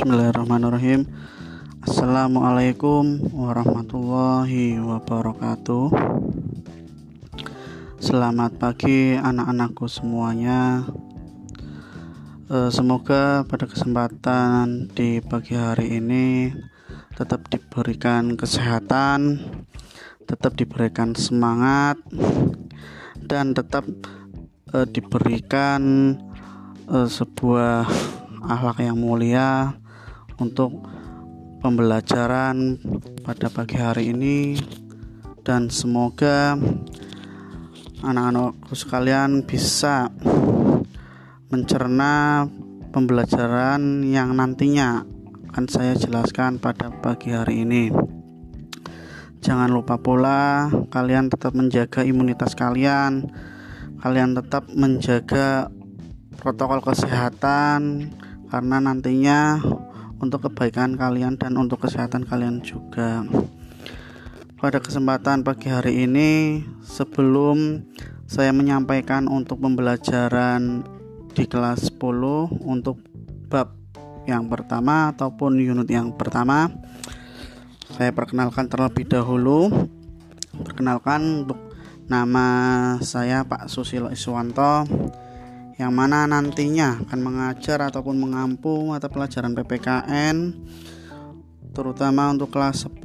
Bismillahirrahmanirrahim. Assalamualaikum warahmatullahi wabarakatuh. Selamat pagi anak-anakku semuanya. Eh, Semoga pada kesempatan di pagi hari ini Tetap diberikan kesehatan Tetap diberikan semangat Dan tetap eh, diberikan eh, sebuah akhlak yang mulia untuk pembelajaran pada pagi hari ini dan semoga anak-anakku sekalian bisa mencerna pembelajaran yang nantinya akan saya jelaskan pada pagi hari ini. Jangan lupa pula kalian tetap menjaga imunitas kalian. Kalian tetap menjaga protokol kesehatan karena nantinya untuk kebaikan kalian dan untuk kesehatan kalian juga. Pada kesempatan pagi hari ini, sebelum saya menyampaikan untuk pembelajaran di kelas 10 untuk bab yang pertama ataupun unit yang pertama, saya perkenalkan terlebih dahulu. Perkenalkan untuk nama saya Pak Susilo Iswanto yang mana nantinya akan mengajar ataupun mengampu mata pelajaran PPKN terutama untuk kelas 10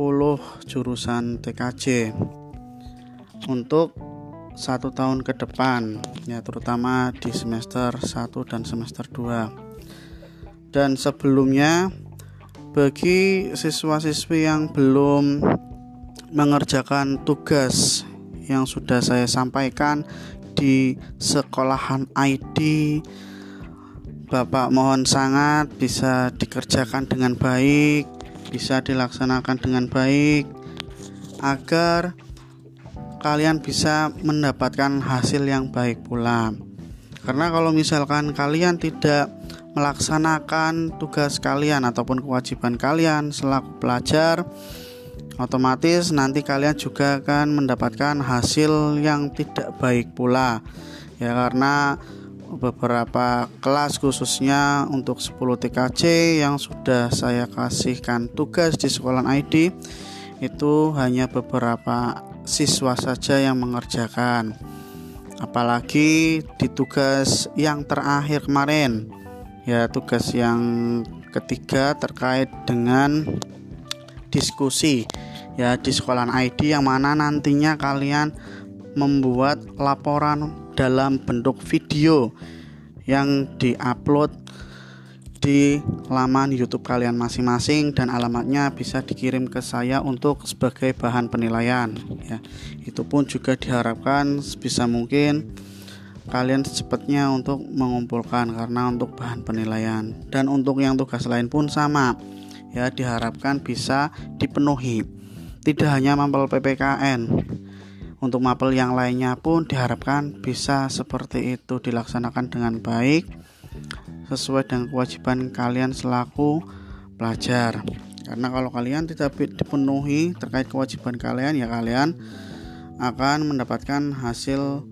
jurusan TKJ untuk satu tahun ke depan ya terutama di semester 1 dan semester 2 dan sebelumnya bagi siswa-siswi yang belum mengerjakan tugas yang sudah saya sampaikan di sekolahan ID Bapak mohon sangat bisa dikerjakan dengan baik bisa dilaksanakan dengan baik agar kalian bisa mendapatkan hasil yang baik pula. Karena kalau misalkan kalian tidak melaksanakan tugas kalian ataupun kewajiban kalian selaku pelajar otomatis nanti kalian juga akan mendapatkan hasil yang tidak baik pula. Ya karena beberapa kelas khususnya untuk 10 TKC yang sudah saya kasihkan tugas di sekolah ID itu hanya beberapa siswa saja yang mengerjakan. Apalagi di tugas yang terakhir kemarin ya tugas yang ketiga terkait dengan diskusi ya di sekolah ID yang mana nantinya kalian membuat laporan dalam bentuk video yang diupload di laman YouTube kalian masing-masing dan alamatnya bisa dikirim ke saya untuk sebagai bahan penilaian ya. Itu pun juga diharapkan sebisa mungkin kalian secepatnya untuk mengumpulkan karena untuk bahan penilaian dan untuk yang tugas lain pun sama ya diharapkan bisa dipenuhi. Tidak hanya mapel PPKN. Untuk mapel yang lainnya pun diharapkan bisa seperti itu dilaksanakan dengan baik sesuai dengan kewajiban kalian selaku pelajar. Karena kalau kalian tidak dipenuhi terkait kewajiban kalian ya kalian akan mendapatkan hasil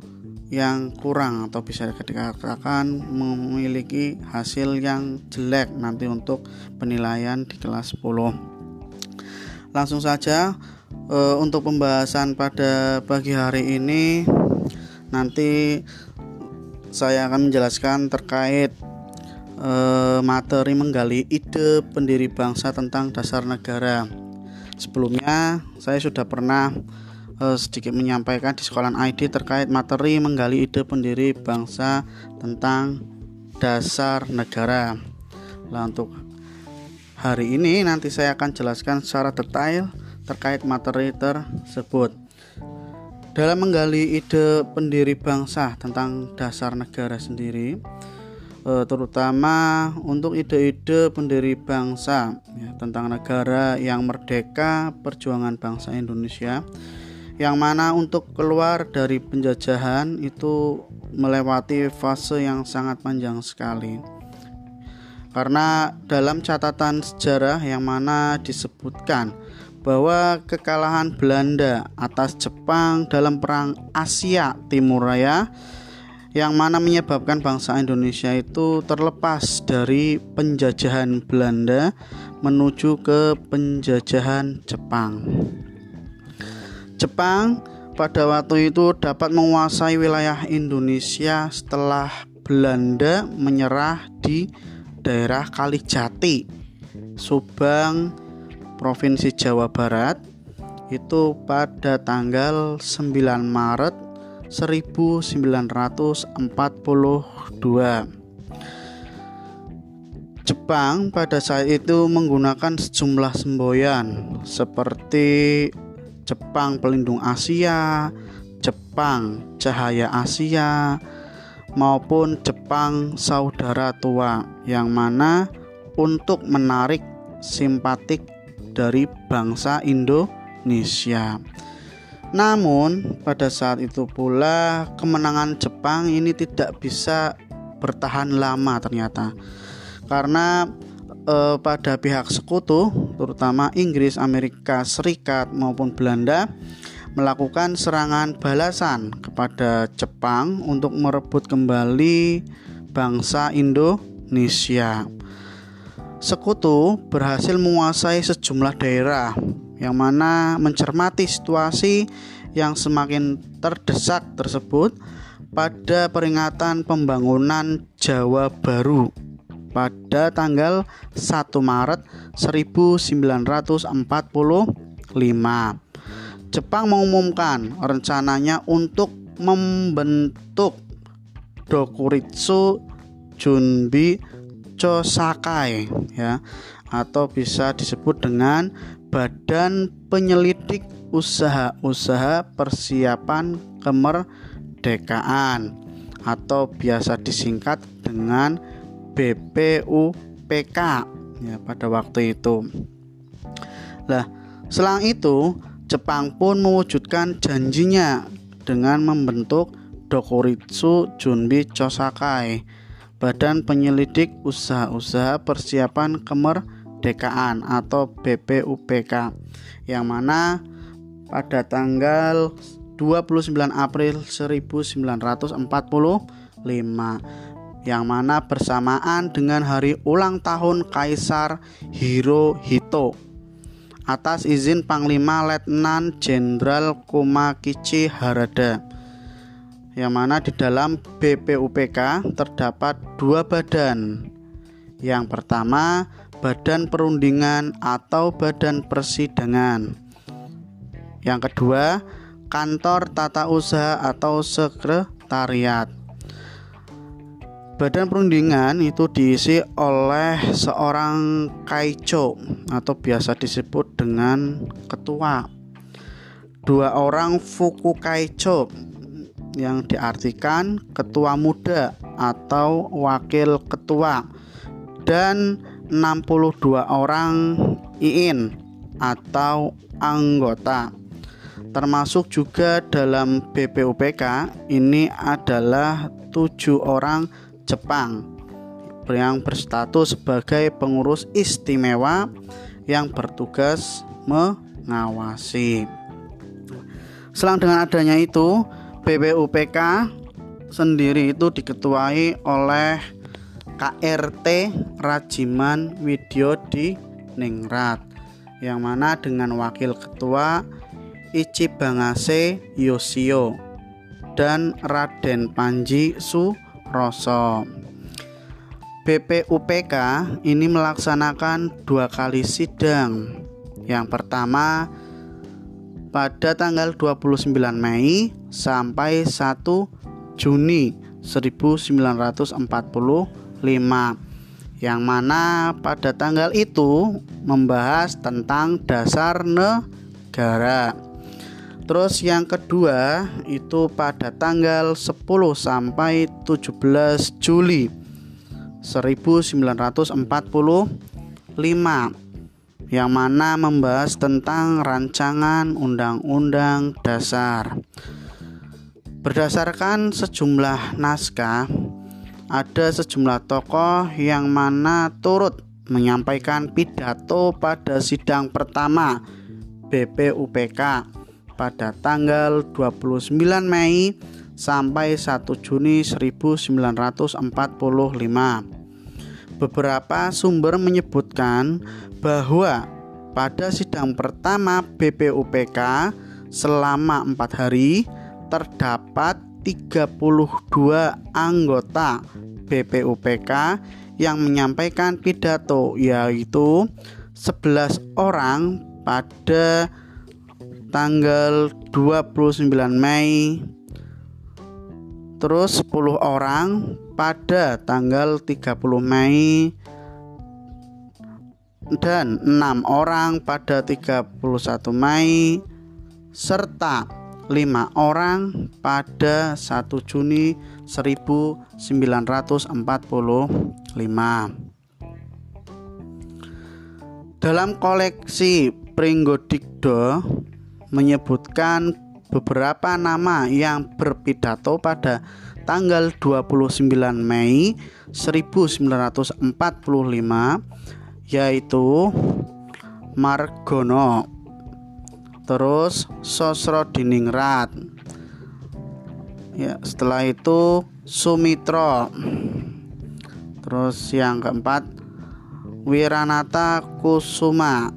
yang kurang atau bisa dikatakan memiliki hasil yang jelek nanti untuk penilaian di kelas 10 langsung saja e, untuk pembahasan pada pagi hari ini nanti saya akan menjelaskan terkait e, materi menggali ide pendiri bangsa tentang dasar negara. Sebelumnya saya sudah pernah uh, sedikit menyampaikan di sekolah ID terkait materi menggali ide pendiri bangsa tentang dasar negara. Nah, untuk hari ini nanti saya akan jelaskan secara detail terkait materi tersebut. Dalam menggali ide pendiri bangsa tentang dasar negara sendiri, eh, terutama untuk ide-ide pendiri bangsa ya, tentang negara yang merdeka, perjuangan bangsa Indonesia yang mana untuk keluar dari penjajahan itu melewati fase yang sangat panjang sekali. Karena dalam catatan sejarah yang mana disebutkan bahwa kekalahan Belanda atas Jepang dalam perang Asia Timur Raya yang mana menyebabkan bangsa Indonesia itu terlepas dari penjajahan Belanda menuju ke penjajahan Jepang. Jepang pada waktu itu dapat menguasai wilayah Indonesia setelah Belanda menyerah di daerah Kalijati, Subang, Provinsi Jawa Barat itu pada tanggal 9 Maret 1942. Jepang pada saat itu menggunakan sejumlah semboyan seperti Jepang Pelindung Asia, Jepang Cahaya Asia, maupun Jepang Saudara Tua yang mana untuk menarik simpatik dari bangsa Indonesia. Namun, pada saat itu pula kemenangan Jepang ini tidak bisa bertahan lama ternyata. Karena eh, pada pihak sekutu, terutama Inggris, Amerika Serikat maupun Belanda melakukan serangan balasan kepada Jepang untuk merebut kembali bangsa Indonesia. Sekutu berhasil menguasai sejumlah daerah yang mana mencermati situasi yang semakin terdesak tersebut pada peringatan pembangunan Jawa Baru pada tanggal 1 Maret 1945. Jepang mengumumkan rencananya untuk membentuk Dokuritsu Junbi Chosakai ya atau bisa disebut dengan Badan Penyelidik Usaha-usaha Persiapan Kemerdekaan atau biasa disingkat dengan BPUPK ya pada waktu itu. Nah, selang itu Jepang pun mewujudkan janjinya dengan membentuk Dokuritsu Junbi Chosakai, Badan Penyelidik Usaha-usaha Persiapan kemerdekaan atau BPUPK yang mana pada tanggal 29 April 1945 yang mana bersamaan dengan hari ulang tahun Kaisar Hirohito atas izin Panglima Letnan Jenderal Komakichi Harada yang mana di dalam BPUPK terdapat dua badan yang pertama badan perundingan atau badan persidangan. Yang kedua, kantor tata usaha atau sekretariat. Badan perundingan itu diisi oleh seorang kaicho atau biasa disebut dengan ketua. Dua orang fuku kaicho yang diartikan ketua muda atau wakil ketua dan 62 orang IIN atau anggota termasuk juga dalam BPUPK ini adalah tujuh orang Jepang yang berstatus sebagai pengurus istimewa yang bertugas mengawasi. Selang dengan adanya itu, BPUPK sendiri itu diketuai oleh KRT Rajiman Widyo di Ningrat yang mana dengan wakil ketua Ichi Bangase Yosio dan Raden Panji Suroso. BPUPK ini melaksanakan dua kali sidang. Yang pertama pada tanggal 29 Mei sampai 1 Juni 1940 5 yang mana pada tanggal itu membahas tentang dasar negara. Terus yang kedua itu pada tanggal 10 sampai 17 Juli 1945 yang mana membahas tentang rancangan undang-undang dasar. Berdasarkan sejumlah naskah ada sejumlah tokoh yang mana turut menyampaikan pidato pada sidang pertama BPUPK pada tanggal 29 Mei sampai 1 Juni 1945. Beberapa sumber menyebutkan bahwa pada sidang pertama BPUPK selama empat hari terdapat 32 anggota BPUPK yang menyampaikan pidato yaitu 11 orang pada tanggal 29 Mei. Terus 10 orang pada tanggal 30 Mei. Dan 6 orang pada 31 Mei. Serta 5 orang pada 1 Juni 1945. Dalam koleksi Pringgodikdo menyebutkan beberapa nama yang berpidato pada tanggal 29 Mei 1945 yaitu Margono. Terus Sosro Diningrat ya setelah itu Sumitro. Terus yang keempat Wiranata Kusuma.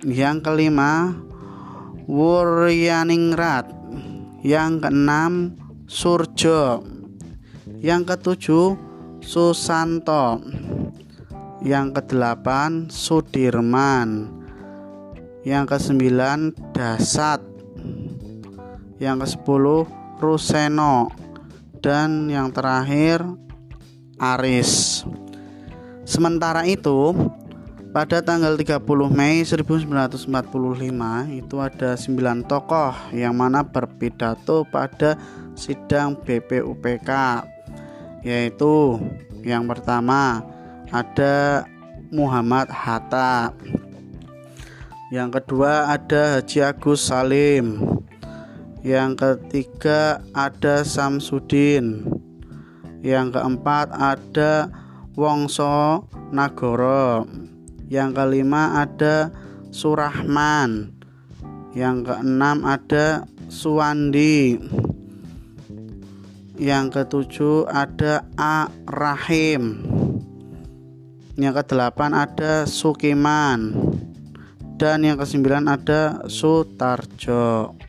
Yang kelima Wuryaningrat yang keenam Surjo. Yang ketujuh Susanto. Yang kedelapan Sudirman. Yang kesembilan Dasat. Yang kesepuluh Ruseno. Dan yang terakhir Aris. Sementara itu pada tanggal 30 Mei 1945 itu ada 9 tokoh yang mana berpidato pada sidang BPUPK yaitu yang pertama ada Muhammad Hatta yang kedua ada Haji Agus Salim. Yang ketiga ada Samsudin. Yang keempat ada Wongso Nagoro. Yang kelima ada Surahman. Yang keenam ada Suwandi. Yang ketujuh ada A Rahim. Yang kedelapan ada Sukiman dan yang kesembilan ada Sutarjo.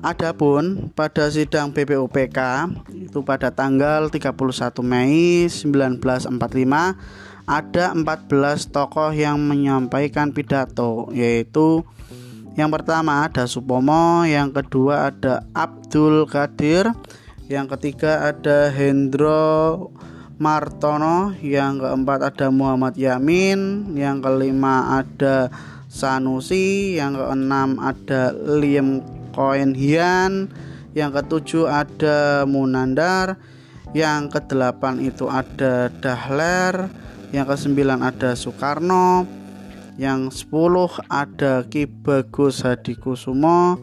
Adapun pada sidang BPUPK itu pada tanggal 31 Mei 1945 ada 14 tokoh yang menyampaikan pidato yaitu yang pertama ada Supomo, yang kedua ada Abdul Qadir, yang ketiga ada Hendro Martono, yang keempat ada Muhammad Yamin, yang kelima ada Sanusi, yang keenam ada Liam Koen Hian, yang ketujuh ada Munandar, yang kedelapan itu ada Dahler, yang kesembilan ada Soekarno, yang sepuluh ada Ki Bagus Hadikusumo,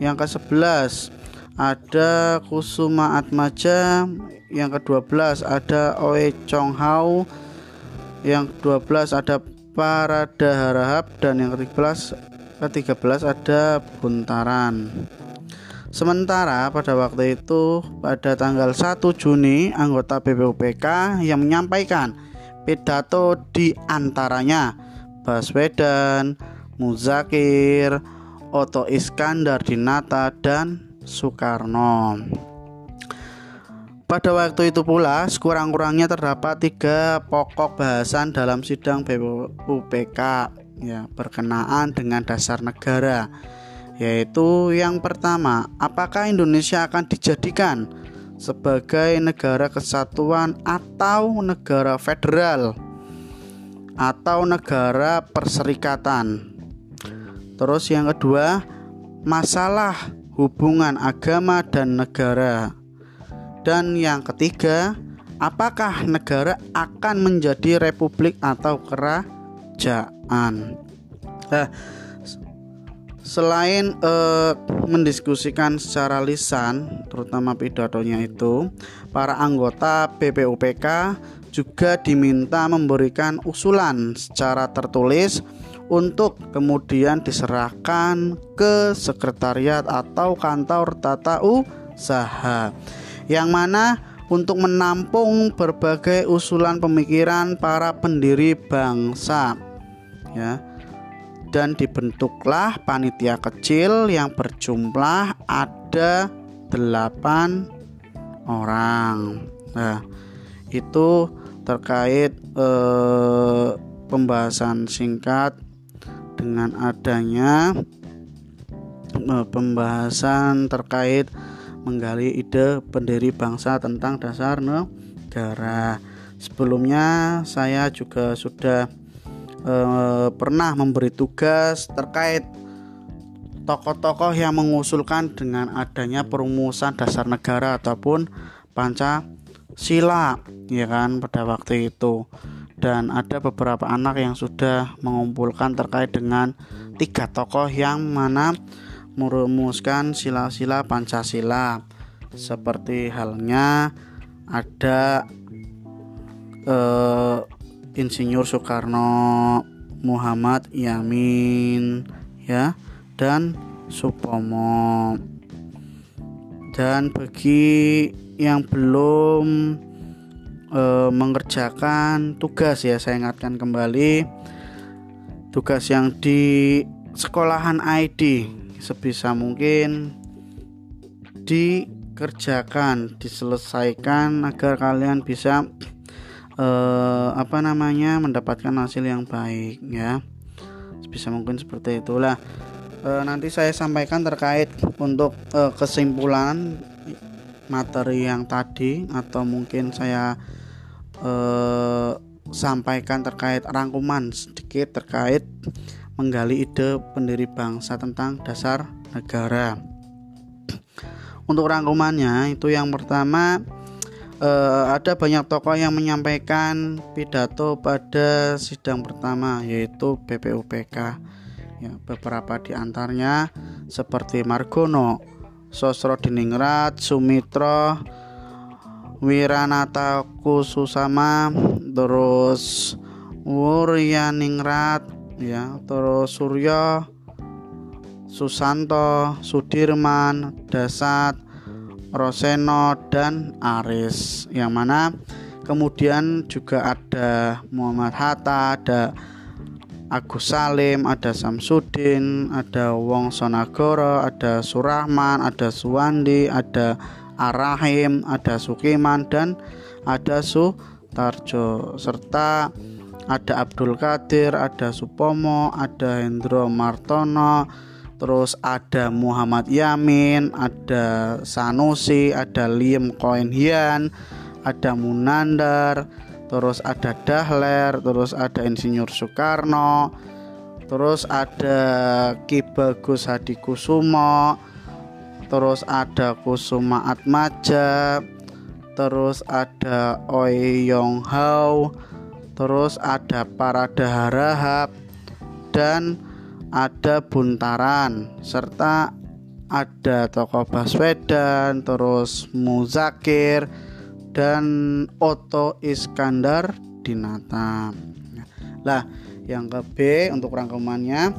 yang ke sebelas ada Kusuma Atmaja yang ke-12 ada Oe Chong Hao yang ke-12 ada Parada Harahap dan yang ke-13 ke-13 ada Buntaran Sementara pada waktu itu pada tanggal 1 Juni anggota BPUPK yang menyampaikan pidato di antaranya Baswedan, Muzakir, Oto Iskandar Dinata dan Soekarno. Pada waktu itu pula, sekurang-kurangnya terdapat tiga pokok bahasan dalam sidang BPUPK ya, berkenaan dengan dasar negara, yaitu yang pertama, apakah Indonesia akan dijadikan sebagai negara kesatuan atau negara federal atau negara perserikatan. Terus yang kedua, masalah hubungan agama dan negara. Dan yang ketiga, apakah negara akan menjadi republik atau kerajaan? Nah, selain eh, mendiskusikan secara lisan, terutama pidatonya itu, para anggota BPUPK juga diminta memberikan usulan secara tertulis untuk kemudian diserahkan ke sekretariat atau kantor tata usaha. Yang mana untuk menampung berbagai usulan pemikiran para pendiri bangsa ya dan dibentuklah panitia kecil yang berjumlah ada delapan orang nah itu terkait eh, pembahasan singkat dengan adanya eh, pembahasan terkait menggali ide pendiri bangsa tentang dasar negara. Sebelumnya saya juga sudah eh, pernah memberi tugas terkait tokoh-tokoh yang mengusulkan dengan adanya perumusan dasar negara ataupun Pancasila ya kan pada waktu itu. Dan ada beberapa anak yang sudah mengumpulkan terkait dengan tiga tokoh yang mana merumuskan sila-sila Pancasila. Seperti halnya ada eh, Insinyur Soekarno Muhammad Yamin ya dan Supomo. Dan bagi yang belum e, mengerjakan tugas ya saya ingatkan kembali tugas yang di sekolahan ID sebisa mungkin dikerjakan diselesaikan agar kalian bisa e, apa namanya mendapatkan hasil yang baik ya sebisa mungkin seperti itulah e, nanti saya sampaikan terkait untuk e, kesimpulan materi yang tadi atau mungkin saya eh, sampaikan terkait rangkuman sedikit terkait menggali ide pendiri bangsa tentang dasar negara. Untuk rangkumannya itu yang pertama eh, ada banyak tokoh yang menyampaikan pidato pada sidang pertama yaitu BPUPK. Ya, beberapa di antaranya seperti Margono, Sosro Diningrat, Sumitro, Wiranata Kususama terus Wuryaningrat ya terus Suryo Susanto Sudirman Dasat Roseno dan Aris yang mana kemudian juga ada Muhammad Hatta ada Agus Salim, ada Samsudin, ada Wong Sonagoro, ada Surahman, ada Suwandi, ada Arahim, ada Sukiman dan ada Sutarjo. Serta ada Abdul Qadir, ada Supomo, ada Hendro Martono, terus ada Muhammad Yamin, ada Sanusi, ada Koen Hian, ada Munandar, terus ada Dahler, terus ada Insinyur Soekarno, terus ada Ki Bagus Hadikusumo, terus ada Kusuma Atmaja terus ada Oi Yong Hao terus ada Parada Harahap dan ada Buntaran serta ada Toko Baswedan terus Muzakir dan Oto Iskandar Dinata lah yang ke B untuk rangkumannya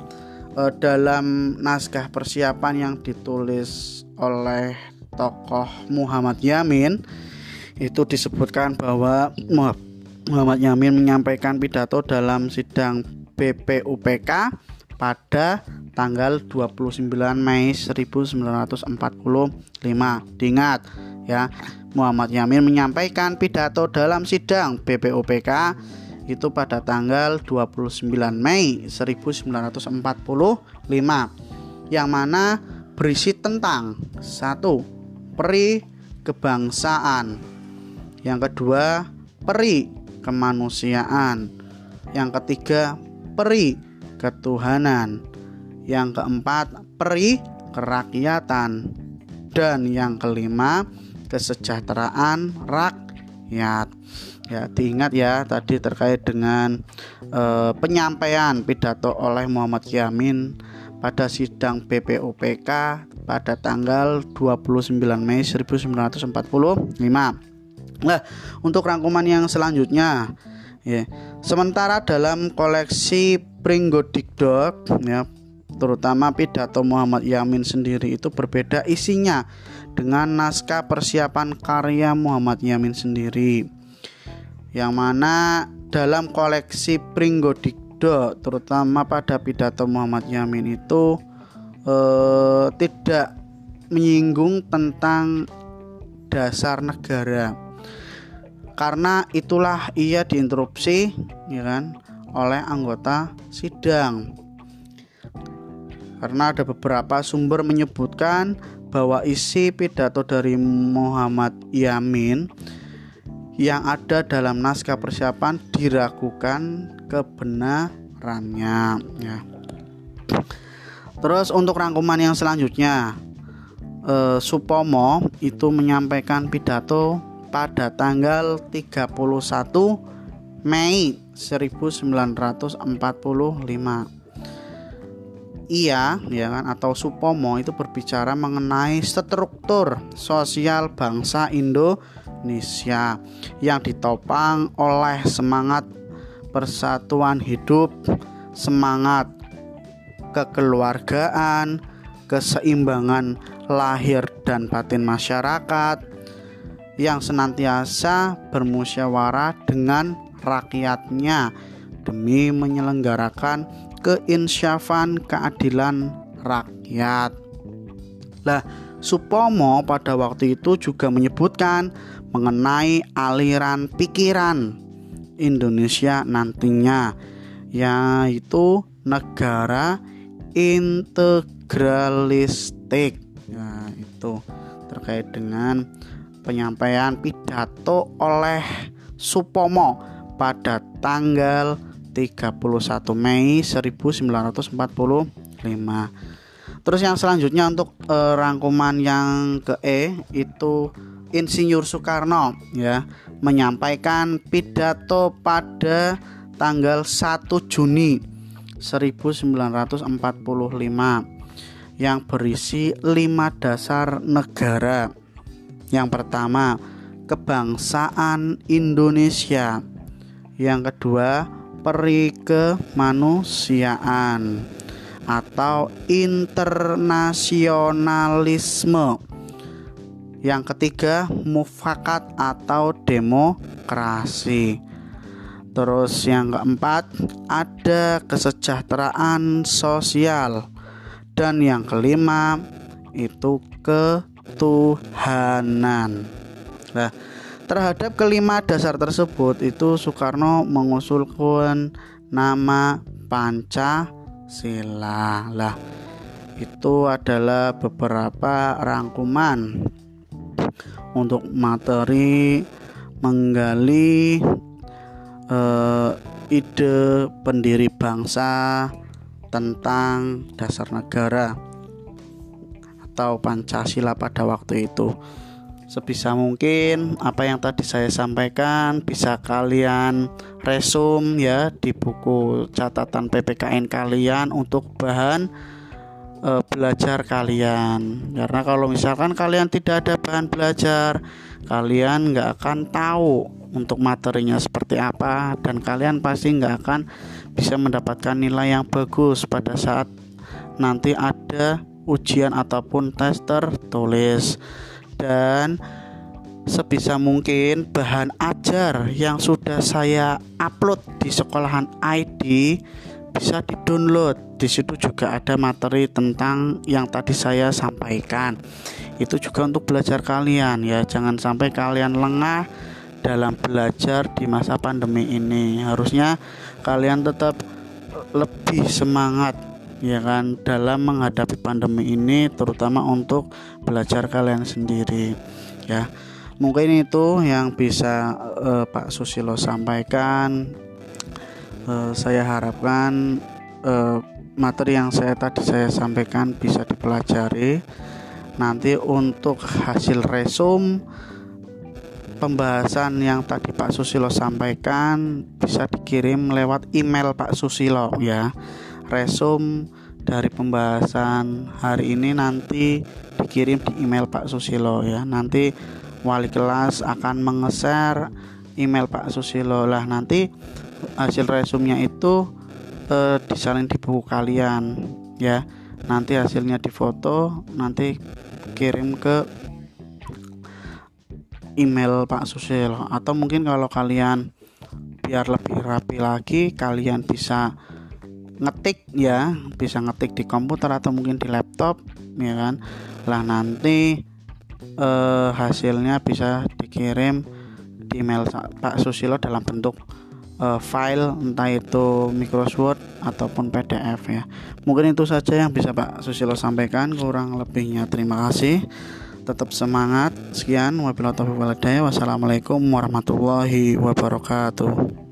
eh, dalam naskah persiapan yang ditulis oleh tokoh Muhammad Yamin itu disebutkan bahwa Muhammad Yamin menyampaikan pidato dalam sidang BPUPK pada tanggal 29 Mei 1945. Diingat ya, Muhammad Yamin menyampaikan pidato dalam sidang BPUPK itu pada tanggal 29 Mei 1945 yang mana berisi tentang satu peri kebangsaan yang kedua peri kemanusiaan yang ketiga peri ketuhanan. Yang keempat peri kerakyatan. Dan yang kelima kesejahteraan rakyat. Ya diingat ya tadi terkait dengan eh, penyampaian pidato oleh Muhammad Yamin pada sidang BPUPK pada tanggal 29 Mei 1945. Nah, untuk rangkuman yang selanjutnya Ya. Sementara dalam koleksi Pringgodikdok ya terutama pidato Muhammad Yamin sendiri itu berbeda isinya dengan naskah persiapan karya Muhammad Yamin sendiri. Yang mana dalam koleksi Pringgodikdo terutama pada pidato Muhammad Yamin itu eh, tidak menyinggung tentang dasar negara karena itulah ia diinterupsi ya kan oleh anggota sidang karena ada beberapa sumber menyebutkan bahwa isi pidato dari Muhammad Yamin yang ada dalam naskah persiapan diragukan kebenarannya ya. Terus untuk rangkuman yang selanjutnya eh, Supomo itu menyampaikan pidato pada tanggal 31 Mei 1945. Ia ya kan atau Supomo itu berbicara mengenai struktur sosial bangsa Indonesia yang ditopang oleh semangat persatuan hidup, semangat kekeluargaan, keseimbangan lahir dan batin masyarakat, yang senantiasa bermusyawarah dengan rakyatnya demi menyelenggarakan keinsyafan keadilan rakyat. Lah, Supomo pada waktu itu juga menyebutkan mengenai aliran pikiran Indonesia nantinya yaitu negara integralistik. Nah, itu terkait dengan penyampaian pidato oleh Supomo pada tanggal 31 Mei 1945. Terus yang selanjutnya untuk e, rangkuman yang ke E itu Insinyur Soekarno ya menyampaikan pidato pada tanggal 1 Juni 1945 yang berisi lima dasar negara yang pertama, kebangsaan Indonesia. Yang kedua, peri kemanusiaan atau internasionalisme. Yang ketiga, mufakat atau demokrasi. Terus yang keempat, ada kesejahteraan sosial. Dan yang kelima, itu ke ketuhanan. Nah, terhadap kelima dasar tersebut itu Soekarno mengusulkan nama Pancasila. Lah, itu adalah beberapa rangkuman untuk materi menggali uh, ide pendiri bangsa tentang dasar negara atau Pancasila pada waktu itu. Sebisa mungkin apa yang tadi saya sampaikan bisa kalian resum ya di buku catatan PPKN kalian untuk bahan e, belajar kalian. Karena kalau misalkan kalian tidak ada bahan belajar, kalian nggak akan tahu untuk materinya seperti apa dan kalian pasti nggak akan bisa mendapatkan nilai yang bagus pada saat nanti ada ujian ataupun tes tertulis dan sebisa mungkin bahan ajar yang sudah saya upload di sekolahan ID bisa di-download. Di situ juga ada materi tentang yang tadi saya sampaikan. Itu juga untuk belajar kalian ya. Jangan sampai kalian lengah dalam belajar di masa pandemi ini. Harusnya kalian tetap lebih semangat ya kan dalam menghadapi pandemi ini terutama untuk belajar kalian sendiri ya. Mungkin itu yang bisa uh, Pak Susilo sampaikan. Uh, saya harapkan uh, materi yang saya tadi saya sampaikan bisa dipelajari. Nanti untuk hasil resum pembahasan yang tadi Pak Susilo sampaikan bisa dikirim lewat email Pak Susilo ya resum dari pembahasan hari ini nanti dikirim di email Pak Susilo ya. Nanti wali kelas akan mengeser email Pak Susilo. Lah nanti hasil resumnya itu eh, disalin di buku kalian ya. Nanti hasilnya difoto nanti kirim ke email Pak Susilo. Atau mungkin kalau kalian biar lebih rapi lagi kalian bisa ngetik ya bisa ngetik di komputer atau mungkin di laptop ya kan lah nanti eh, hasilnya bisa dikirim di email Pak Susilo dalam bentuk uh, file entah itu Microsoft Word ataupun PDF ya. Mungkin itu saja yang bisa Pak Susilo sampaikan. Kurang lebihnya terima kasih. Tetap semangat. Sekian wabillahi taufiq Wassalamualaikum warahmatullahi wabarakatuh.